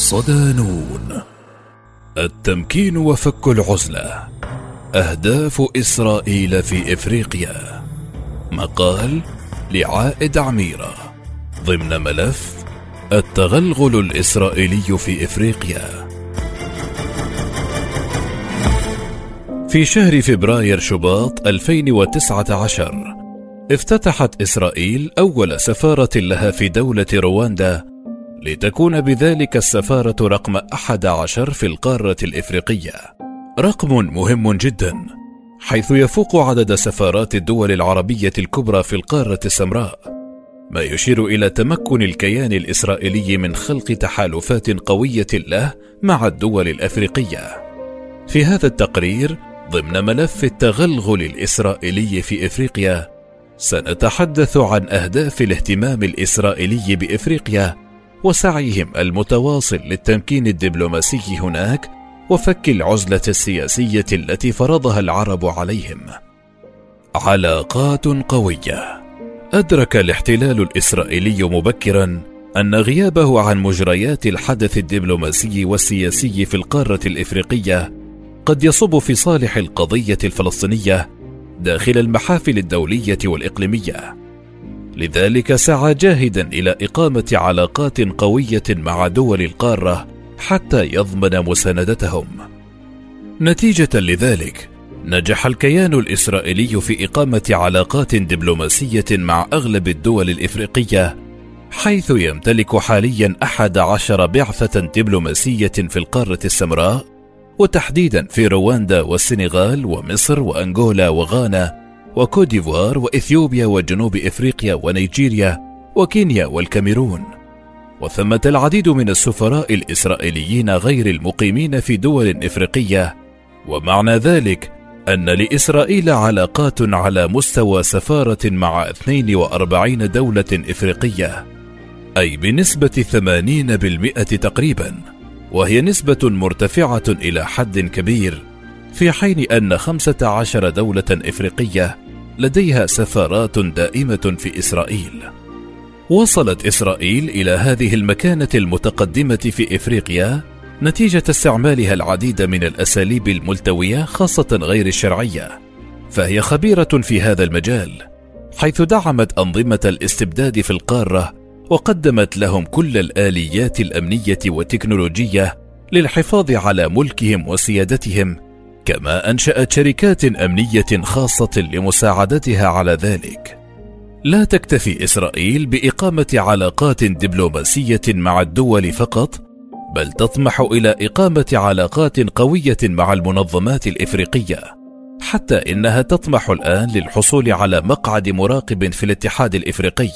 صدانون التمكين وفك العزلة. أهداف إسرائيل في إفريقيا. مقال لعائد عميرة. ضمن ملف التغلغل الإسرائيلي في إفريقيا. في شهر فبراير شباط 2019 افتتحت إسرائيل أول سفارة لها في دولة رواندا لتكون بذلك السفارة رقم أحد عشر في القارة الإفريقية. رقم مهم جدا حيث يفوق عدد سفارات الدول العربية الكبرى في القارة السمراء ما يشير إلى تمكن الكيان الإسرائيلي من خلق تحالفات قوية له مع الدول الأفريقية. في هذا التقرير ضمن ملف التغلغل الإسرائيلي في إفريقيا سنتحدث عن أهداف الاهتمام الإسرائيلي بإفريقيا وسعيهم المتواصل للتمكين الدبلوماسي هناك وفك العزلة السياسية التي فرضها العرب عليهم. علاقات قوية. أدرك الاحتلال الإسرائيلي مبكرا أن غيابه عن مجريات الحدث الدبلوماسي والسياسي في القارة الإفريقية قد يصب في صالح القضية الفلسطينية داخل المحافل الدولية والإقليمية. لذلك سعى جاهدا إلى إقامة علاقات قوية مع دول القارة حتى يضمن مساندتهم. نتيجة لذلك نجح الكيان الإسرائيلي في إقامة علاقات دبلوماسية مع أغلب الدول الإفريقية حيث يمتلك حاليا أحد عشر بعثة دبلوماسية في القارة السمراء وتحديدا في رواندا والسنغال ومصر وأنغولا وغانا وكوديفوار وإثيوبيا وجنوب إفريقيا ونيجيريا وكينيا والكاميرون. وثمة العديد من السفراء الإسرائيليين غير المقيمين في دول إفريقية. ومعنى ذلك أن لإسرائيل علاقات على مستوى سفارة مع 42 دولة إفريقية. أي بنسبة 80% تقريبا. وهي نسبة مرتفعة إلى حد كبير. في حين أن 15 دولة إفريقية لديها سفارات دائمة في إسرائيل. وصلت إسرائيل إلى هذه المكانة المتقدمة في إفريقيا نتيجة استعمالها العديد من الأساليب الملتوية خاصة غير الشرعية، فهي خبيرة في هذا المجال، حيث دعمت أنظمة الاستبداد في القارة وقدمت لهم كل الآليات الأمنية والتكنولوجية للحفاظ على ملكهم وسيادتهم كما أنشأت شركات أمنية خاصة لمساعدتها على ذلك. لا تكتفي إسرائيل بإقامة علاقات دبلوماسية مع الدول فقط، بل تطمح إلى إقامة علاقات قوية مع المنظمات الإفريقية، حتى إنها تطمح الآن للحصول على مقعد مراقب في الاتحاد الإفريقي.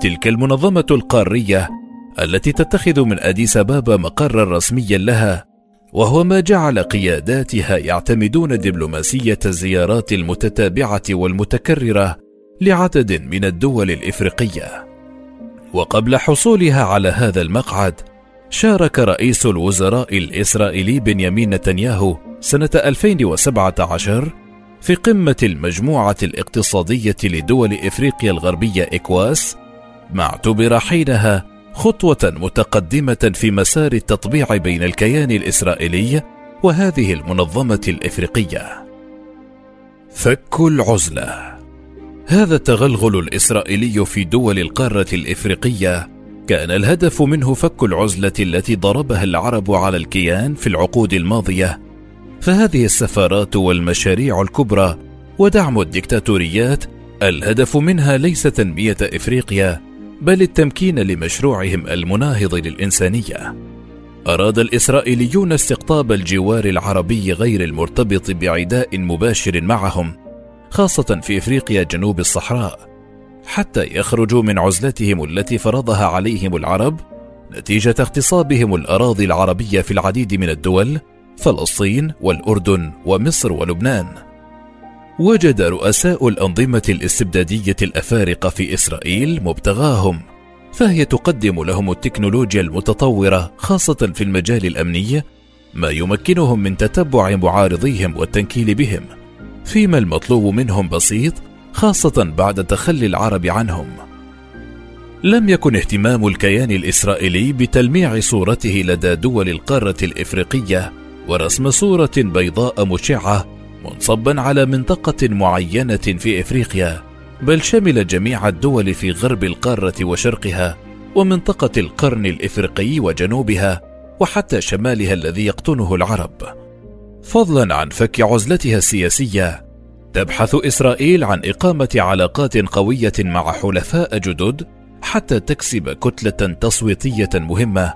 تلك المنظمة القارية التي تتخذ من أديس بابا مقرا رسميا لها وهو ما جعل قياداتها يعتمدون دبلوماسية الزيارات المتتابعة والمتكررة لعدد من الدول الإفريقية. وقبل حصولها على هذا المقعد، شارك رئيس الوزراء الإسرائيلي بنيامين نتنياهو سنة 2017 في قمة المجموعة الاقتصادية لدول إفريقيا الغربية إكواس، ما اعتبر حينها خطوة متقدمة في مسار التطبيع بين الكيان الإسرائيلي وهذه المنظمة الإفريقية. فك العزلة هذا التغلغل الإسرائيلي في دول القارة الإفريقية كان الهدف منه فك العزلة التي ضربها العرب على الكيان في العقود الماضية، فهذه السفارات والمشاريع الكبرى ودعم الدكتاتوريات الهدف منها ليس تنمية إفريقيا بل التمكين لمشروعهم المناهض للإنسانية. أراد الإسرائيليون استقطاب الجوار العربي غير المرتبط بعداء مباشر معهم، خاصة في إفريقيا جنوب الصحراء، حتى يخرجوا من عزلتهم التي فرضها عليهم العرب نتيجة اغتصابهم الأراضي العربية في العديد من الدول، فلسطين والأردن ومصر ولبنان. وجد رؤساء الأنظمة الاستبدادية الأفارقة في إسرائيل مبتغاهم، فهي تقدم لهم التكنولوجيا المتطورة خاصة في المجال الأمني، ما يمكنهم من تتبع معارضيهم والتنكيل بهم، فيما المطلوب منهم بسيط خاصة بعد تخلي العرب عنهم. لم يكن اهتمام الكيان الإسرائيلي بتلميع صورته لدى دول القارة الإفريقية ورسم صورة بيضاء مشعة منصبا على منطقة معينة في إفريقيا بل شمل جميع الدول في غرب القارة وشرقها ومنطقة القرن الإفريقي وجنوبها وحتى شمالها الذي يقطنه العرب. فضلا عن فك عزلتها السياسية تبحث إسرائيل عن إقامة علاقات قوية مع حلفاء جدد حتى تكسب كتلة تصويتية مهمة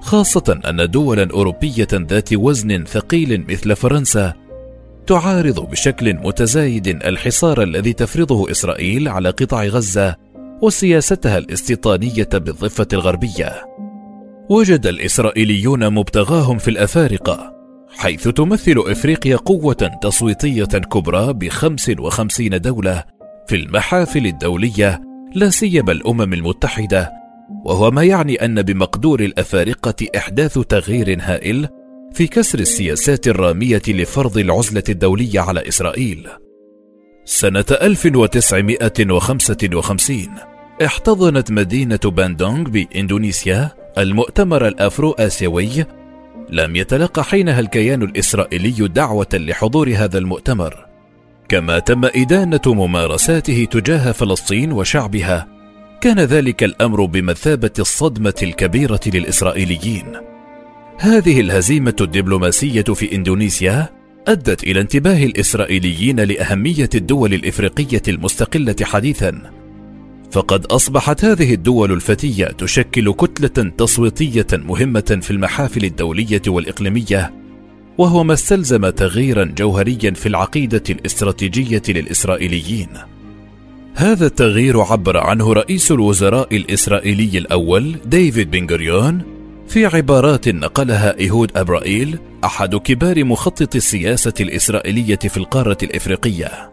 خاصة أن دولا أوروبية ذات وزن ثقيل مثل فرنسا تعارض بشكل متزايد الحصار الذي تفرضه إسرائيل على قطاع غزة وسياستها الاستيطانية بالضفة الغربية. وجد الإسرائيليون مبتغاهم في الأفارقة حيث تمثل إفريقيا قوة تصويتية كبرى بخمس وخمسين دولة في المحافل الدولية لا سيما الأمم المتحدة وهو ما يعني أن بمقدور الأفارقة إحداث تغيير هائل في كسر السياسات الرامية لفرض العزلة الدولية على إسرائيل. سنة 1955 احتضنت مدينة باندونغ بإندونيسيا المؤتمر الافرو اسيوي لم يتلقى حينها الكيان الإسرائيلي دعوة لحضور هذا المؤتمر. كما تم إدانة ممارساته تجاه فلسطين وشعبها كان ذلك الأمر بمثابة الصدمة الكبيرة للإسرائيليين. هذه الهزيمة الدبلوماسية في إندونيسيا أدت إلى انتباه الإسرائيليين لأهمية الدول الإفريقية المستقلة حديثا. فقد أصبحت هذه الدول الفتية تشكل كتلة تصويتية مهمة في المحافل الدولية والإقليمية وهو ما استلزم تغييرا جوهريا في العقيدة الاستراتيجية للإسرائيليين. هذا التغيير عبر عنه رئيس الوزراء الإسرائيلي الأول ديفيد بن في عبارات نقلها إيهود أبرائيل أحد كبار مخطط السياسة الإسرائيلية في القارة الإفريقية.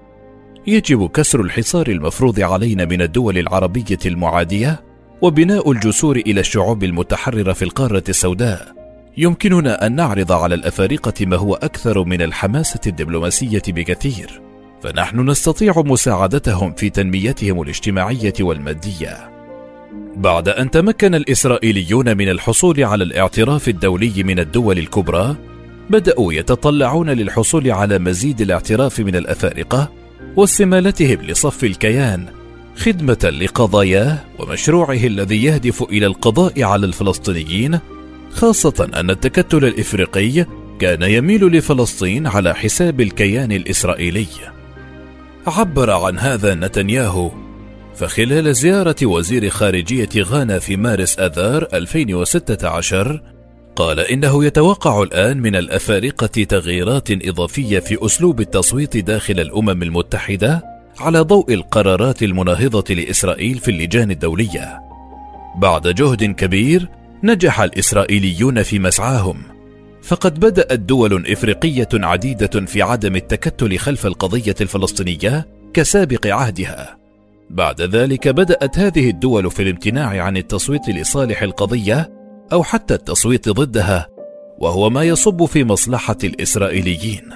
يجب كسر الحصار المفروض علينا من الدول العربية المعادية وبناء الجسور إلى الشعوب المتحررة في القارة السوداء. يمكننا أن نعرض على الأفارقة ما هو أكثر من الحماسة الدبلوماسية بكثير. فنحن نستطيع مساعدتهم في تنميتهم الاجتماعية والمادية. بعد أن تمكن الإسرائيليون من الحصول على الاعتراف الدولي من الدول الكبرى بدأوا يتطلعون للحصول على مزيد الاعتراف من الأفارقة واستمالتهم لصف الكيان خدمة لقضاياه ومشروعه الذي يهدف إلى القضاء على الفلسطينيين خاصة أن التكتل الإفريقي كان يميل لفلسطين على حساب الكيان الإسرائيلي. عبر عن هذا نتنياهو فخلال زيارة وزير خارجية غانا في مارس آذار 2016 قال إنه يتوقع الآن من الأفارقة تغييرات إضافية في أسلوب التصويت داخل الأمم المتحدة على ضوء القرارات المناهضة لإسرائيل في اللجان الدولية. بعد جهد كبير نجح الإسرائيليون في مسعاهم، فقد بدأت دول إفريقية عديدة في عدم التكتل خلف القضية الفلسطينية كسابق عهدها. بعد ذلك بدأت هذه الدول في الامتناع عن التصويت لصالح القضية أو حتى التصويت ضدها وهو ما يصب في مصلحة الإسرائيليين.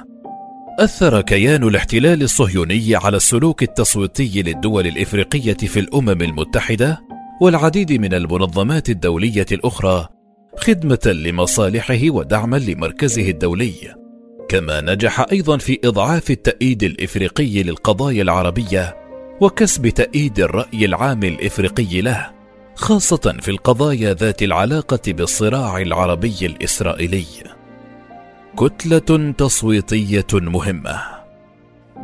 أثر كيان الاحتلال الصهيوني على السلوك التصويتي للدول الإفريقية في الأمم المتحدة والعديد من المنظمات الدولية الأخرى خدمة لمصالحه ودعما لمركزه الدولي. كما نجح أيضا في إضعاف التأييد الإفريقي للقضايا العربية وكسب تأييد الرأي العام الإفريقي له خاصة في القضايا ذات العلاقة بالصراع العربي الإسرائيلي. كتلة تصويتية مهمة.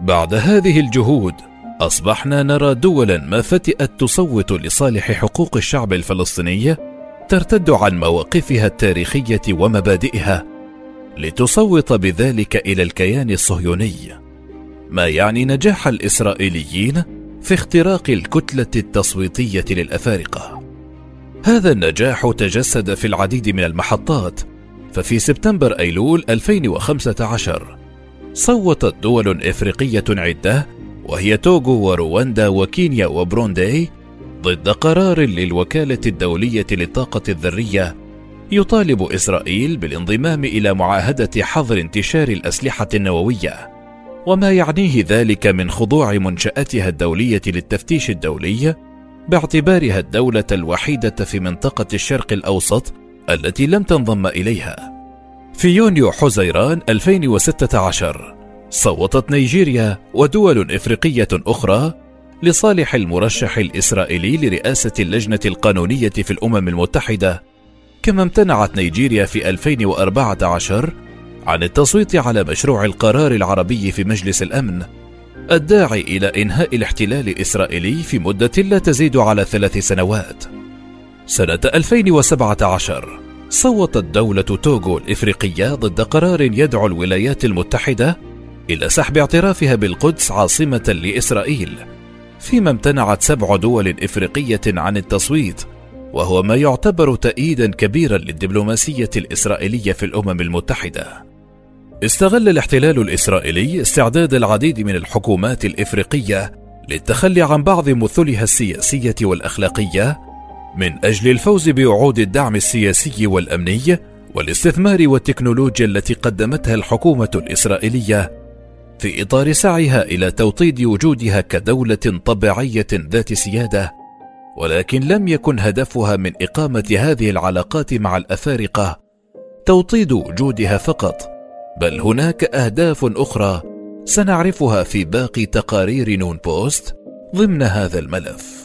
بعد هذه الجهود، أصبحنا نرى دولا ما فتئت تصوت لصالح حقوق الشعب الفلسطيني ترتد عن مواقفها التاريخية ومبادئها لتصوت بذلك إلى الكيان الصهيوني. ما يعني نجاح الإسرائيليين في اختراق الكتلة التصويتية للأفارقة. هذا النجاح تجسد في العديد من المحطات ففي سبتمبر أيلول 2015 صوتت دول إفريقية عدة وهي توغو ورواندا وكينيا وبروندي ضد قرار للوكالة الدولية للطاقة الذرية يطالب إسرائيل بالانضمام إلى معاهدة حظر انتشار الأسلحة النووية وما يعنيه ذلك من خضوع منشأتها الدولية للتفتيش الدولي باعتبارها الدولة الوحيدة في منطقة الشرق الأوسط التي لم تنضم إليها. في يونيو حزيران 2016 صوتت نيجيريا ودول إفريقية أخرى لصالح المرشح الإسرائيلي لرئاسة اللجنة القانونية في الأمم المتحدة كما امتنعت نيجيريا في 2014 عن التصويت على مشروع القرار العربي في مجلس الأمن الداعي إلى إنهاء الاحتلال الإسرائيلي في مدة لا تزيد على ثلاث سنوات. سنة 2017 صوتت دولة توغو الإفريقية ضد قرار يدعو الولايات المتحدة إلى سحب اعترافها بالقدس عاصمة لإسرائيل، فيما امتنعت سبع دول إفريقية عن التصويت، وهو ما يعتبر تأييدا كبيرا للدبلوماسية الإسرائيلية في الأمم المتحدة. استغل الاحتلال الإسرائيلي استعداد العديد من الحكومات الإفريقية للتخلي عن بعض مثلها السياسية والأخلاقية من أجل الفوز بوعود الدعم السياسي والأمني والاستثمار والتكنولوجيا التي قدمتها الحكومة الإسرائيلية في إطار سعيها إلى توطيد وجودها كدولة طبيعية ذات سيادة ولكن لم يكن هدفها من إقامة هذه العلاقات مع الأفارقة توطيد وجودها فقط. بل هناك أهداف أخرى سنعرفها في باقي تقارير نون بوست ضمن هذا الملف.